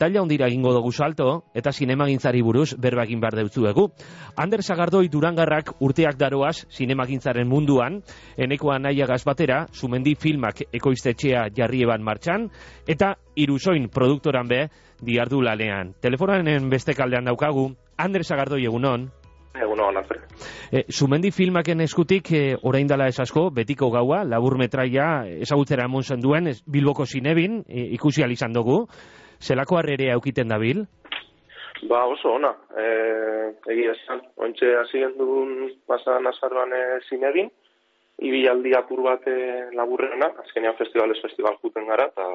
pantalla ondira egingo dugu salto, eta sinemagintzari buruz berba egin behar deutzuegu. Ander Sagardoi Durangarrak urteak daroaz sinemagintzaren munduan, enekoa naia batera, sumendi filmak ekoiztetxea jarri eban martxan, eta iruzoin produktoran be, diardu lanean. Telefonanen beste kaldean daukagu, Ander Sagardoi egunon. Egun hon, e, Zumendi filmaken eskutik, e, orain dala esasko, betiko gaua, labur metraia, ezagutzera emon duen, bilboko zinebin, e, ikusi alizan dugu. Zelako harrere aukiten da bil? Ba, oso ona. E, egia esan, ointxe hasien duen basan azarroan e, zinebin, ibilaldi apur bat e, laburrena, azkenean festivalez festival juten gara, eta,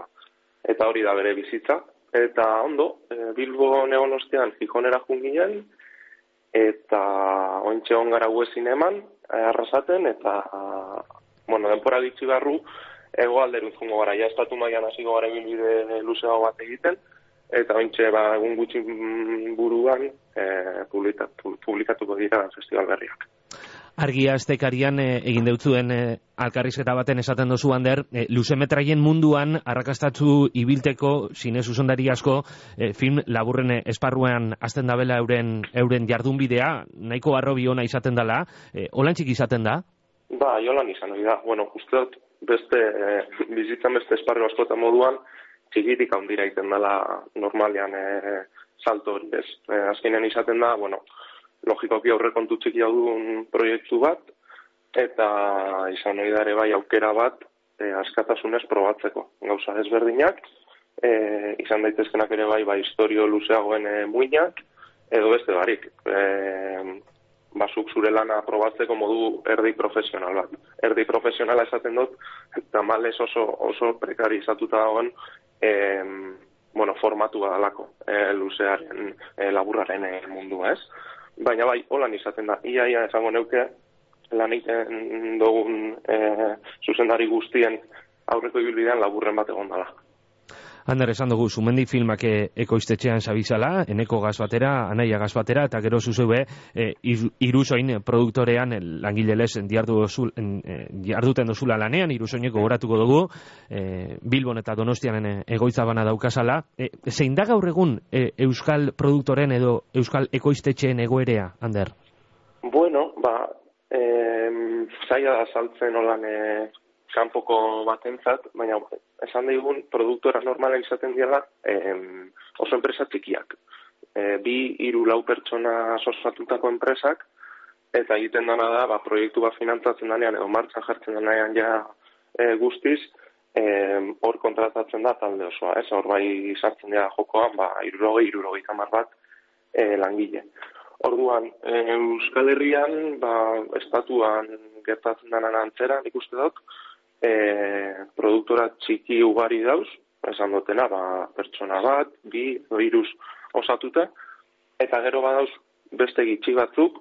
eta hori da bere bizitza. Eta ondo, e, Bilbo neon ostean, Gijonera junginen, eta ointxe hon gara guezin eman, eh, arrasaten, eta, bueno, denpora ditzi barru, ego alderun zungo gara, ja estatu maian hasiko gara bilbide luzea bat egiten, eta ointxe ba, egun gutxi buruan e, publikatuko dira festival berriak argia estekarian e, egin deutzuen e, alkarrizketa baten esaten dozu hander, e, luzemetraien munduan arrakastatzu ibilteko zine zuzendari asko film laburren esparruan azten dabela euren, euren jardunbidea, nahiko arrobi ona izaten dela, e, olantzik izaten da? Ba, jolan izan, da. Bueno, uste dut, beste, e, bizitzan beste esparru askota moduan, txikitik handira iten dela normalean e, salto hori ez. E, azkenean izaten da, bueno, logikoki aurrekontu txiki duen proiektu bat, eta izan nahi dare bai aukera bat e, askatasunez probatzeko. Gauza ezberdinak, e, izan daitezkenak ere bai bai historio luzeagoen e, muinak, edo beste barik. E, basuk zure lana probatzeko modu erdi profesional bat. Erdi profesionala esaten dut, eta males oso, oso prekari izatuta dagoen, e, bueno, formatu badalako e, luzearen, e, laburraren e, mundu, ez? baina bai, holan izaten da, ia, ia, esango neuke, lan egiten dugun e, zuzendari guztien aurreko ibilbidean laburren bat egon dela. Ander, esan dugu, zumendi filmak e, ekoiztetxean zabizala, eneko gaz batera, anaia gaz batera, eta gero zuzue, e, iruzoin produktorean langilelez diardu dozul, e, diarduten dozula lanean, iruzoineko goratuko dugu, e, Bilbon eta Donostianen egoitza bana daukazala. E, zein da gaur egun e, Euskal produktoren edo Euskal ekoiztetxeen egoerea, Ander? Bueno, ba, e, zaila da saltzen holan e, kanpoko batentzat, baina esan daigun produktora normala izaten dira em, oso enpresa txikiak. E, bi, hiru lau pertsona sosatutako enpresak, eta egiten dana da, ba, proiektu bat finantzatzen danean, edo martxan jartzen danean ja e, guztiz, hor kontratatzen da talde osoa, ez? Hor bai sartzen dira jokoan, ba, irurogei, irurogei kamar bat e, langile. Orduan, e, Euskal Herrian, ba, estatuan gertatzen danan antzera, nik uste dut, e, produktora txiki ugari dauz, esan dutena, ba, pertsona bat, bi, virus osatuta, eta gero badauz beste gitxi batzuk,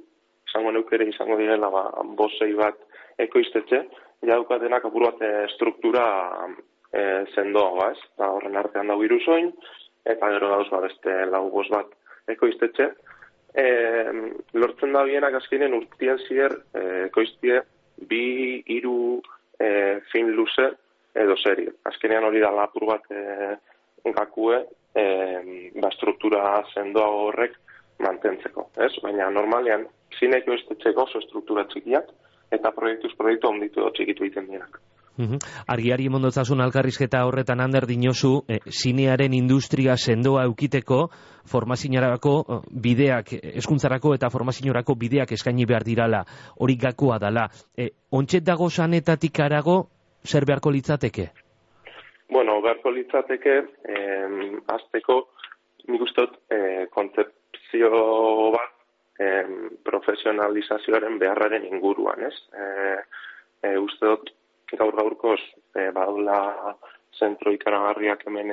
izango neukere izango direla, ba, bosei bat ekoiztetxe, ja dukatenak apur bat e, struktura e, zendoa, ez? Ba, horren artean da virusoin, eta gero dauz ba, beste lau bos bat ekoiztetxe. E, lortzen da bienak azkinen urtien zier e, ekoiztie bi, iru, e, fin luze edo serie. Azkenean hori da lapur bat e, gakue e, ba, struktura sendoa horrek mantentzeko. Ez? Baina normalean zineko estetxeko oso struktura txikiak eta proiektuz proiektu onditu txikitu egiten dienak. Uhum. Argiari mondotzazun alkarrizketa horretan ander dinosu, e, zinearen industria sendoa eukiteko, formazinorako bideak, eskuntzarako eta formazinorako bideak eskaini behar dirala, hori gakoa dala. E, ontset dago sanetatik arago, zer beharko litzateke? Bueno, beharko litzateke, eh, azteko, nik ustot, eh, kontzeptzio bat, eh, profesionalizazioaren beharraren inguruan, ez? Eh, eh, uste dut, gaur gaurkoz e, badula zentro ikaragarriak hemen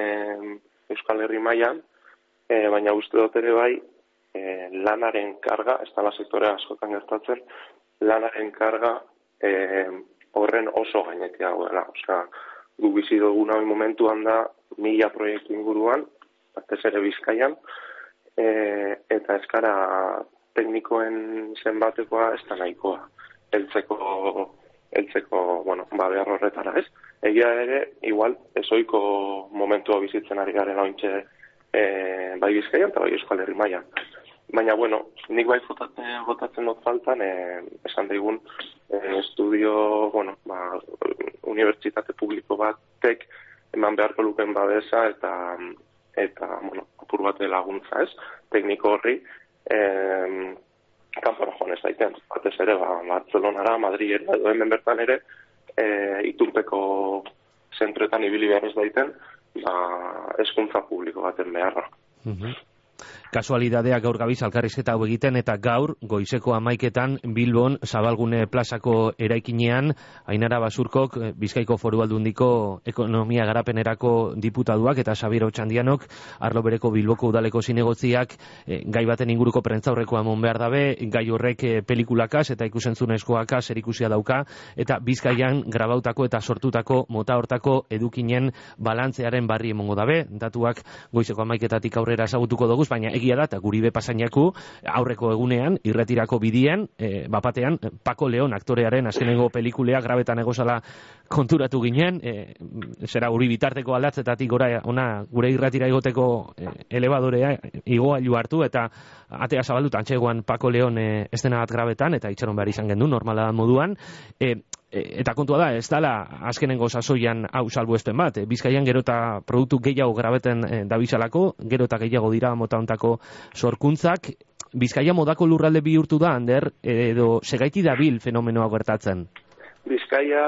Euskal Herri mailan, e, baina uste dut ere bai e, lanaren karga, ez da la sektore askotan gertatzen, lanaren karga e, horren oso gainetia dela. Osea, gu bizi dugu nahi momentuan da mila proiektu inguruan, batez ere bizkaian, e, eta eskara teknikoen zenbatekoa ez da nahikoa. Eltzeko eltzeko, bueno, ba, behar horretara, ez? Egia ere, igual, ezoiko momentua bizitzen ari garen ointxe e, bai bizkaian eta bai euskal herri mailan. Baina, bueno, nik bai votatzen, votatzen dut faltan, e, esan daigun, e, estudio, bueno, ba, unibertsitate publiko batek eman beharko luken babesa eta eta, bueno, apur bat laguntza ez, tekniko horri, e, kanpora joan ez daiten, batez ere, ba, Barcelonara, Madrid edo hemen bertan ere, e, itunpeko zentretan ibili behar ez daiten, ba, eskuntza publiko baten beharra. Mm Kasualidadea gaur gabiz alkarrizketa hau egiten eta gaur goizeko amaiketan Bilbon Zabalgune plazako eraikinean Ainara Basurkok eh, Bizkaiko Foru Aldundiko ekonomia garapenerako diputaduak eta Xabier Otxandianok arlo bereko Bilboko udaleko zinegotziak eh, gai baten inguruko prentzaurreko amon behar dabe, gai horrek e, pelikulakaz eta ikusentzunezkoakaz erikusia dauka eta Bizkaian grabautako eta sortutako mota hortako edukinen balantzearen barri emongo dabe, datuak goizeko amaiketatik aurrera esagutuko dugu, baina egia da, eta guri bepasainaku, aurreko egunean, irretirako bidian, e, bapatean, Paco León aktorearen azkenengo pelikulea grabetan egozala konturatu ginen, e, zera guri bitarteko aldatzetatik gora, ona, gure irretira egoteko e, elevadorea, igoailu hartu, eta atea zabalduta antxegoan Paco León e, estena bat grabetan, eta itxaron behar izan gendu, normala moduan, E, eta kontua da, ez dala azkenengo sasoian hau salbu espen bat, e, bizkaian gero eta produktu gehiago grabeten e, dabisalako, gero eta gehiago dira mota ontako sorkuntzak, bizkaia modako lurralde bihurtu da, Ander, edo segaiti dabil fenomenoa gertatzen? Bizkaia,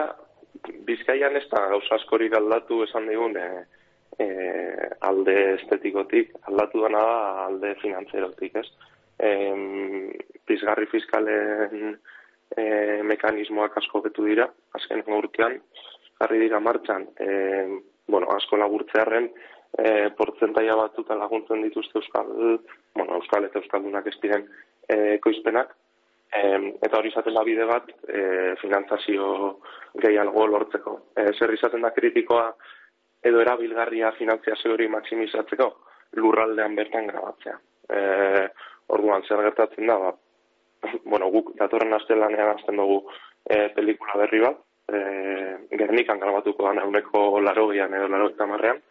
bizkaian ez da gauza askorik aldatu esan digun, e, e, alde estetikotik, aldatu dana da alde finantzerotik, ez? E, pizgarri fiskalen e, mekanismoak asko betu dira, azken urtean, jarri dira martxan, e, bueno, asko laburtzearen, e, portzentaia batuta laguntzen dituzte euskal, bueno, euskal eta euskaldunak ez diren e, koizpenak, e, eta hori izaten bide bat e, finantzazio gehiago lortzeko. E, zer izaten da kritikoa edo erabilgarria finanziazio hori maksimizatzeko lurraldean bertan grabatzea. E, orduan, zer gertatzen da, ba, bueno, guk datorren astelanean hasten dugu e, pelikula berri bat, e, gernikan grabatuko da euneko laro edo laro marrean,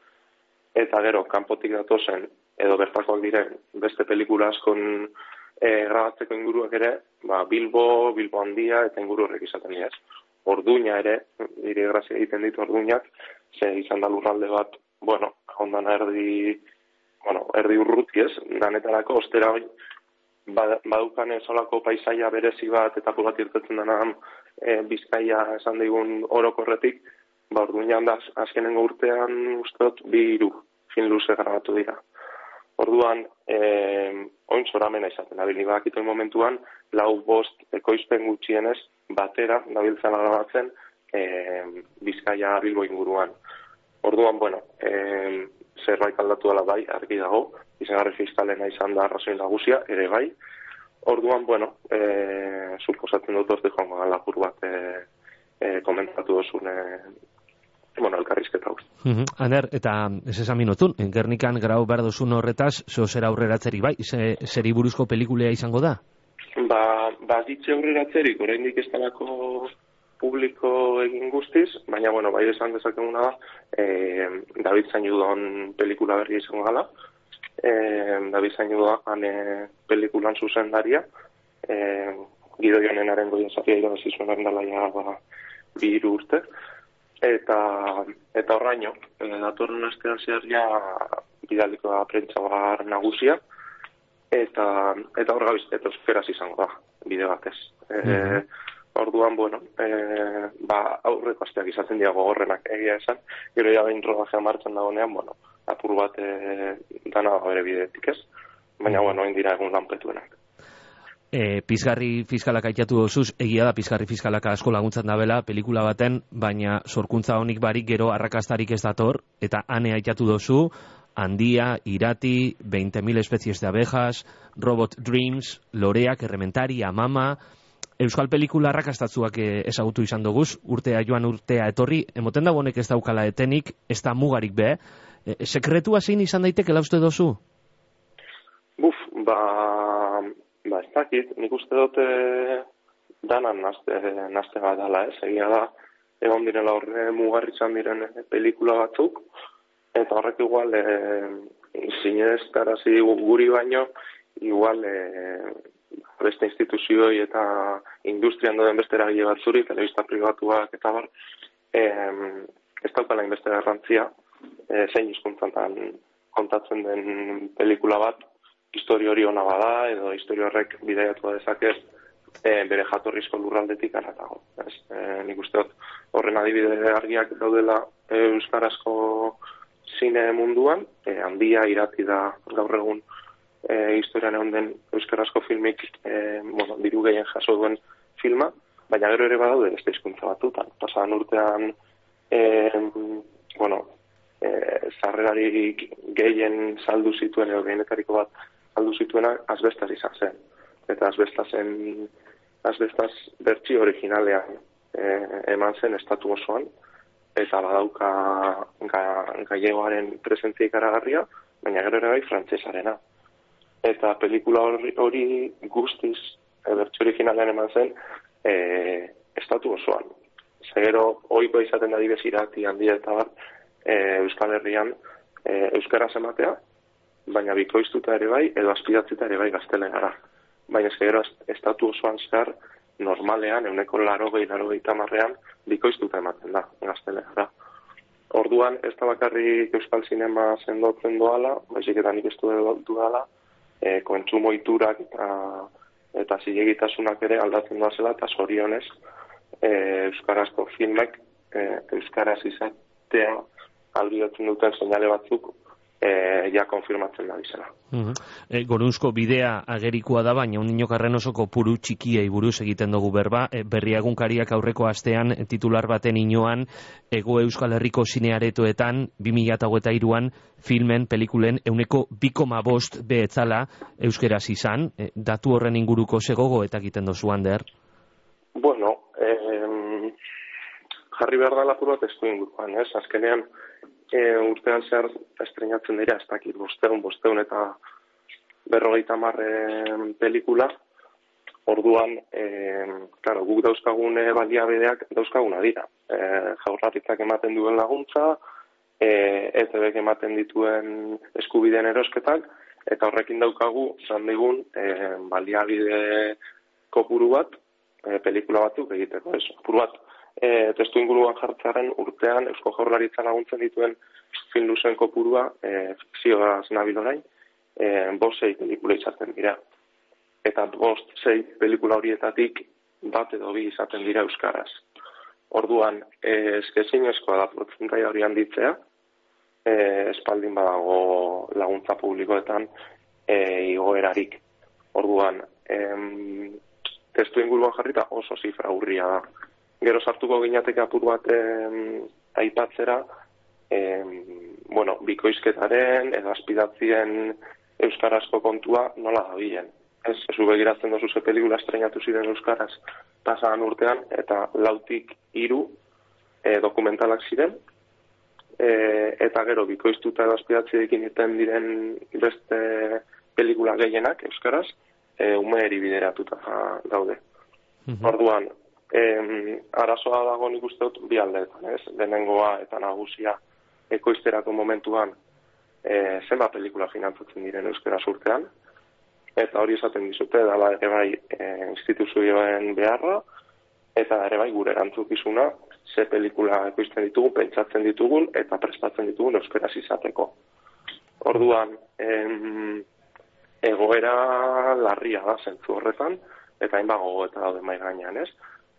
eta gero, kanpotik datozen, edo bertakoak diren, beste pelikula askon e, grabatzeko inguruak ere, ba, Bilbo, Bilbo handia, eta inguru horrek izaten dira Orduña ere, nire grazia egiten ditu orduñak, ze izan da lurralde bat, bueno, ondan erdi, bueno, erdi urruti ez, danetarako ostera hori, Ba, badukan solako paisaia berezi bat eta bat irtetzen dena e, bizkaia esan digun orokorretik, ba, orduan da azkenengo urtean ustot bi iru fin luze grabatu dira. Orduan, e, oin zoramena izaten, nabili bakito momentuan, lau bost ekoizpen gutxienez batera nabiltzen grabatzen e, bizkaia bilbo inguruan. Orduan, bueno, e, zerbait aldatu dela bai, argi dago, izagarri fiskalena izan da arrazoi nagusia, ere bai. Orduan, bueno, e, suposatzen dut orte joango da lagur bat e, e, komentatu dozun e, bueno, elkarrizketa guzti. Uh Aner, eta ez esan minutun, Gernikan grau behar dozun horretaz, zo zera aurreratzeri bai, ze, zeri buruzko pelikulea izango da? Ba, ba ditze aurreratzerik, oraindik ez talako publiko egin guztiz, baina, bueno, bai esan dezakeguna da, e, David Zainudon pelikula berri izango gala, e, David Zainudon e, pelikulan zuzen daria, e, Gido Jonenaren goien zafia irabazi zuen dalaia ba, bi urte, eta eta horraino, e, datorren astean zehar ja bidaliko da prentsa bar nagusia, eta eta hor gabiz, eta euskeraz izango da, bide batez. E, mm Orduan, bueno, e, ba, aurreko asteak izaten dira gogorrenak egia esan, gero ja behin martxan dagoenean, bueno, apur bat e, dana bere bidetik ez, baina, mm. bueno, dira egun lanpetuenak. E, pizgarri fiskalak aitatu dozuz, egia da pizgarri fiskalak asko laguntzen dabela pelikula baten, baina sorkuntza honik barik gero arrakastarik ez dator, eta ane aitatu dozu, handia, irati, 20.000 espezies de abejas, robot dreams, loreak, errementari, amama, Euskal pelikula arrakastatzuak eh, ezagutu izan duguz, urtea joan urtea etorri, emoten da bonek ez daukala etenik, ez da mugarik be, e, sekretua zein izan daiteke lauste dozu? Buf, ba, ba ez dakit, nik uste dute danan nazte, nazte bat dala, ez, egia da, egon direla horre mugarritzen diren pelikula batzuk, eta horrek igual, e, zineztarazi guri baino, igual e, beste instituzioi eta industrian doen beste eragile batzuri, telebista privatuak eta bar, e, ez daukala inbeste garrantzia, e, zein izkuntzan kontatzen den pelikula bat, historio hori ona bada, edo historio horrek bideiatu dezakez, e, bere jatorrizko lurraldetik aratago. Ez, e, nik uste horren adibide argiak daudela e, Euskarazko zine munduan, e, handia irati da gaur egun e, historian egon den Euskarazko filmik e, bueno, diru gehien jaso duen filma, baina gero ere badaude beste hizkuntza batutan. Pasadan urtean, e, bueno, e, zarrerari gehien saldu zituen, edo gehienetariko bat saldu zituena, azbestaz izan zen. Eta azbestazen, azbestaz bertsi originalean e, eman zen estatu osoan, eta badauka ga, gaiegoaren presentzia ikaragarria, baina gero ere bai frantzesarena. Eta pelikula hori, hori guztiz, e, bertsi originalean eman zen, e, estatu osoan. Zegero, oiko izaten da dibez irati handia eta bat, e, Euskal Herrian e, Euskaraz ematea, baina bikoiztuta ere bai, edo aspidatzita ere bai gaztelenara. Baina zegero, estatu osoan zehar, normalean, euneko laro gehi, laro gehi tamarrean, bikoiztuta ematen da, gaztelenara. Orduan, ez da bakarrik Euskal Sinema sendotzen doala, baizik eta nik ez du dala, e, koentzumo iturak eta, eta zilegitasunak ere aldatzen doazela, eta zorionez, e, Euskarazko filmek e, Euskaraz izatea albidatzen duten seinale batzuk e, ja konfirmatzen da bizena. Uh e, gorunzko bidea agerikoa da, baina un nino osoko puru txikiei buruz egiten dugu berba, e, berriagunkariak aurreko astean titular baten inoan, ego euskal herriko zinearetoetan, 2008an, filmen, pelikulen, euneko bikoma bost behetzala euskeraz izan, e, datu horren inguruko segogo eta egiten dozu der? Bueno, eh, jarri behar da lapur bat ez du inguruan, ez? Azkenean, e, urtean zer estrenatzen dira, ez dakit, bosteun, bosteun eta berrogeita marre pelikula, orduan, e, claro, guk dauzkagun baliabideak dauzkaguna dira. E, jaurratitzak ematen duen laguntza, e, ETB ematen dituen eskubideen erosketak, eta horrekin daukagu, zan digun, e, baliabide kopuru bat, e, pelikula batzuk egiteko, ez, kopuru bat, e, testu inguruan jartzaren urtean Eusko Jaurlaritza laguntzen dituen film luzen kopurua e, fikzioa zenabil orain, e, bost zei pelikula izaten dira. Eta bost zei pelikula horietatik bat edo bi izaten dira Euskaraz. Orduan, e, eskoa da protzentai hori handitzea, e, espaldin badago laguntza publikoetan e, igoerarik. Orduan, em, testu inguruan jarrita oso zifra hurria da gero sartuko ginateke apur bat aipatzera, em, bueno, bikoizketaren edo aspidatzien euskarazko kontua nola da bilen. Ez, ez begiratzen dozu ze pelikula estrenatu ziren euskaraz pasan urtean, eta lautik hiru e, dokumentalak ziren, e, eta gero bikoiztuta edo aspidatziekin iten diren beste pelikula gehienak euskaraz, e, ume bideratuta daude. Mm Orduan, em, arazoa dago nik uste dut bi aldeetan, ez? Denengoa eta nagusia ekoizterako momentuan e, zenbat pelikula finantzatzen diren euskera urtean, eta hori esaten dizute, dala ere bai e, instituzioen beharra, eta ere bai gure erantzukizuna, ze pelikula ekoizten ditugu, pentsatzen ditugun, eta prestatzen ditugun euskera izateko. Orduan, em, egoera larria da zentzu horretan, eta hain bago eta daude mai gainean, ez?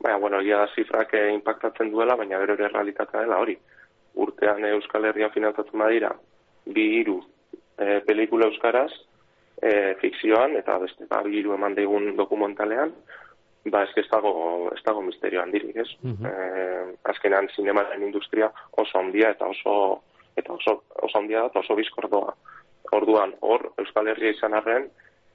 Baina, bueno, egia da zifrak eh, impactatzen duela, baina bero ere realitatea dela hori. Urtean Euskal Herrian finantzatzen badira, bi hiru e, pelikula Euskaraz, e, fikzioan, eta beste, ba, bi hiru eman digun dokumentalean, ba, ez ez dago, ez dago misterio handirik, ez? Mm -hmm. azkenan, zinemaren industria oso ondia eta oso, eta oso, oso ondia da, oso bizkordoa. Orduan, hor, Euskal Herria izan arren,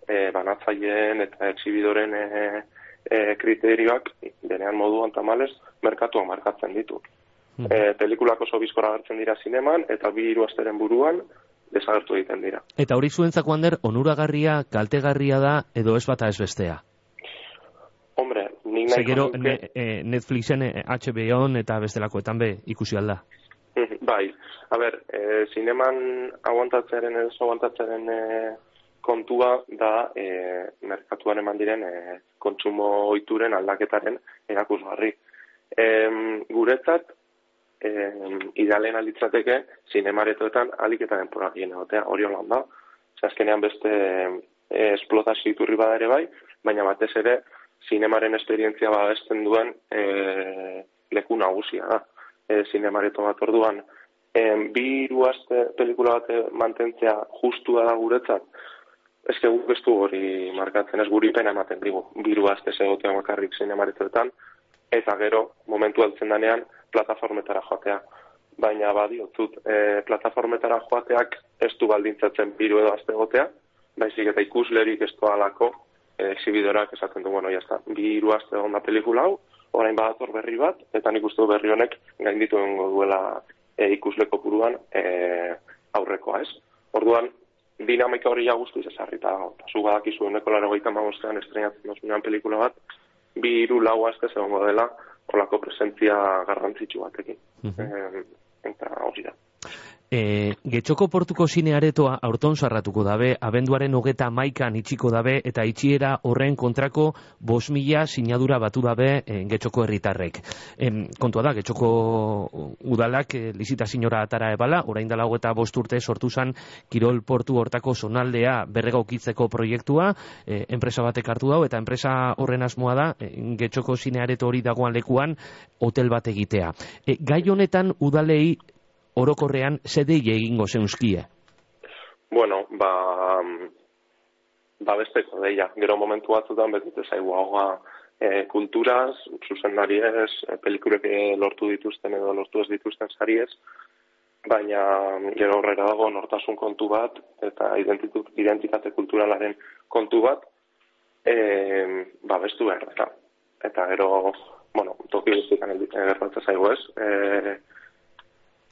e, banatzaileen eta exibidoren e, e, kriterioak denean moduan tamales merkatua markatzen ditu. Mm -hmm. pelikulak oso bizkora hartzen dira zineman eta bi hiru asteren buruan desagertu egiten dira. Eta hori zuentzako hander onuragarria, kaltegarria da edo ez bata ez bestea? Hombre, nik nahi Segero, ne, e, Netflixen, e, HBO eta bestelakoetan be ikusi alda. bai, A ber, e, zineman aguantatzeren edo aguantatzeren e, kontua da e, merkatuan eman diren e, kontsumo oituren aldaketaren erakusgarri. E, guretzat, e, idealen alitzateke zinemaretoetan aliketaren poragien egotea, hori holan da. Azkenean beste e, esplotazio iturri bada bai, baina batez ere zinemaren esperientzia babesten duen e, leku nagusia da. E, zinemareto bat orduan, e, bi iruazte pelikula bat mantentzea justua da guretzat, ez guk ez hori markatzen, ez guri pena ematen digu, biru azte segotea makarrik zinemaretoetan, eta gero, momentu altzen danean, plataformetara joatea. Baina badiotzut, e, plataformetara joateak ez du baldintzatzen biru edo azte gotea, baizik eta ikuslerik ez alako e, exibidorak esaten du, bueno, jazta, bi iru azte onda pelikula hau, orain badator berri bat, eta nik uste berri honek gainditu duela e, ikusleko puruan e, aurrekoa ez. Orduan, dinamika hori ja guztu izazarrita dago. Zu badakizu uneko laro gaita magostean estrenatzen dozunean pelikula bat, bi iru lau azte zegoen dela, olako presentzia garrantzitsu batekin. Mm eta hori da. E, getxoko portuko zine aretoa aurton sarratuko dabe, abenduaren hogeta maikan itxiko dabe, eta itxiera horren kontrako bos mila sinadura batu dabe e, getxoko herritarrek. E, kontua da, getxoko udalak e, lizita sinora atara ebala, orain dala hogeta bosturte sortu zan Kirol Portu hortako zonaldea berregaukitzeko proiektua, e, enpresa batek hartu dau, eta enpresa horren asmoa da, e, getxoko zine areto hori dagoan lekuan, hotel bat egitea. E, gai honetan udalei orokorrean zedei egingo zeuzkie? Bueno, ba, ba besteko deia. Gero momentu batzutan betute zaigu hau e, kulturaz, zuzendari ez, e, pelikurek lortu dituzten edo lortu ez dituzten sari ez, baina gero horrela dago nortasun kontu bat eta identitate kulturalaren kontu bat e, ba bestu behar da. Eta gero, bueno, toki guztietan gertatzen zaigu ez, e,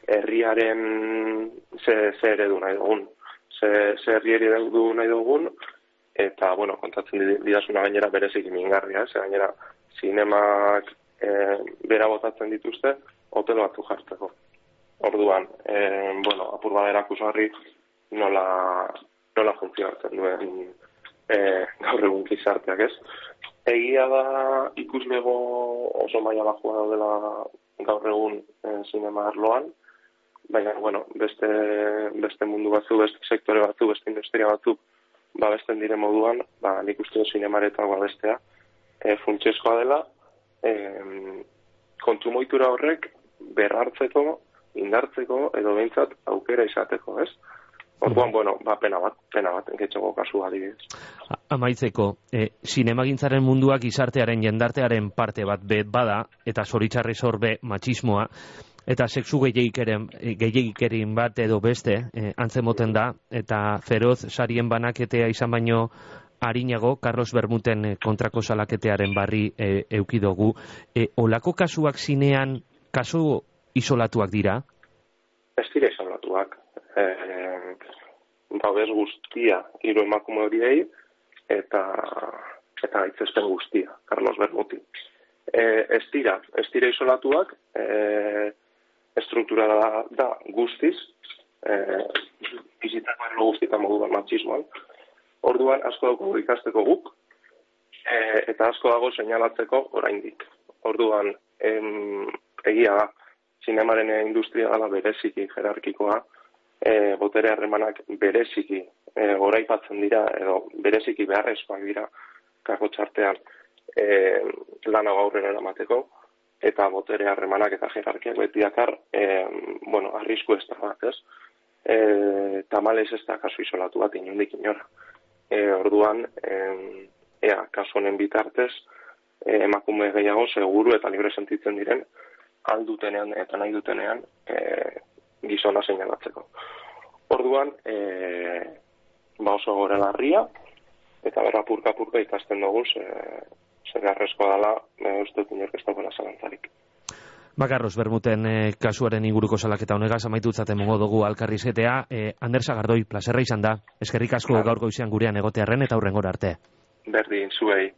herriaren ze, ze eredu nahi dugun. Ze, ze herri eredu nahi dugun, eta, bueno, kontatzen didazuna gainera berezik mingarria, ze gainera zinemak e, bera botatzen dituzte, hotel batzu jartzeko. Orduan, e, bueno, apur badera kusarri nola, nola funtzionatzen duen e, gaur egun gizarteak ez. Egia da ikuslego oso maila bajua daudela gaur egun e, zinema arloan, baina, bueno, beste, beste mundu batzu, beste sektore batzu, beste industria batzu, ba, beste dire moduan, ba, nik uste dut zinemareta ba, bestea, e, funtsezkoa dela, e, kontsumoitura horrek berrartzeko, indartzeko, edo behintzat aukera izateko, ez? Orduan, bueno, ba, pena bat, pena bat, engetxoko kasu adibidez. Amaitzeko, e, sinemagintzaren munduak izartearen jendartearen parte bat bet bada, eta zoritxarri zorbe matxismoa, eta sexu gehiagikerin bat edo beste e, antzemoten da, eta feroz sarien banaketea izan baino harinago, Carlos Bermuten eh, kontrako salaketearen barri e, eukidogu. E, olako kasuak zinean, kasu isolatuak dira? Ez dira isolatuak. E, ba, bez guztia, hiru emakume horiei, eta eta aitzespen guztia, Carlos Bermuti. E, ez dira, ez dira isolatuak, e, estruktura da, guztiz, eh, bizitako erlo guztietan modu da matxismoan. Orduan, asko dugu ikasteko guk, eh, eta asko dago seinalatzeko oraindik. Orduan, em, egia da, zinemaren industria dela bereziki jerarkikoa, e, botere harremanak bereziki e, goraipatzen dira, edo bereziki beharrezkoak dira, kako txartean e, lan hau aurrera eramateko eta botere harremanak eta jerarkiak beti dakar, e, bueno, arrisku ez da bat, ez? E, tamales ez da kasu isolatu bat inundik inora. E, orduan, e, ea, kasu honen bitartez, e, emakume gehiago seguru eta libre sentitzen diren, aldutenean eta nahi dutenean e, gizona seinalatzeko. Orduan, e, ba oso gore larria, eta berra purka-purka ikasten dugu, ze, zergarrezkoa dela, e, uste dut inork ez dagoela zalantzarik. Bakarros, Bermuten eh, kasuaren inguruko salaketa honegaz, amaitu utzaten mongo dugu alkarrizetea. Eh, Ander Sagardoi, plazerra izan da, eskerrik asko gaurko izan gurean egotearen eta hurrengora arte. Berdin, zuei.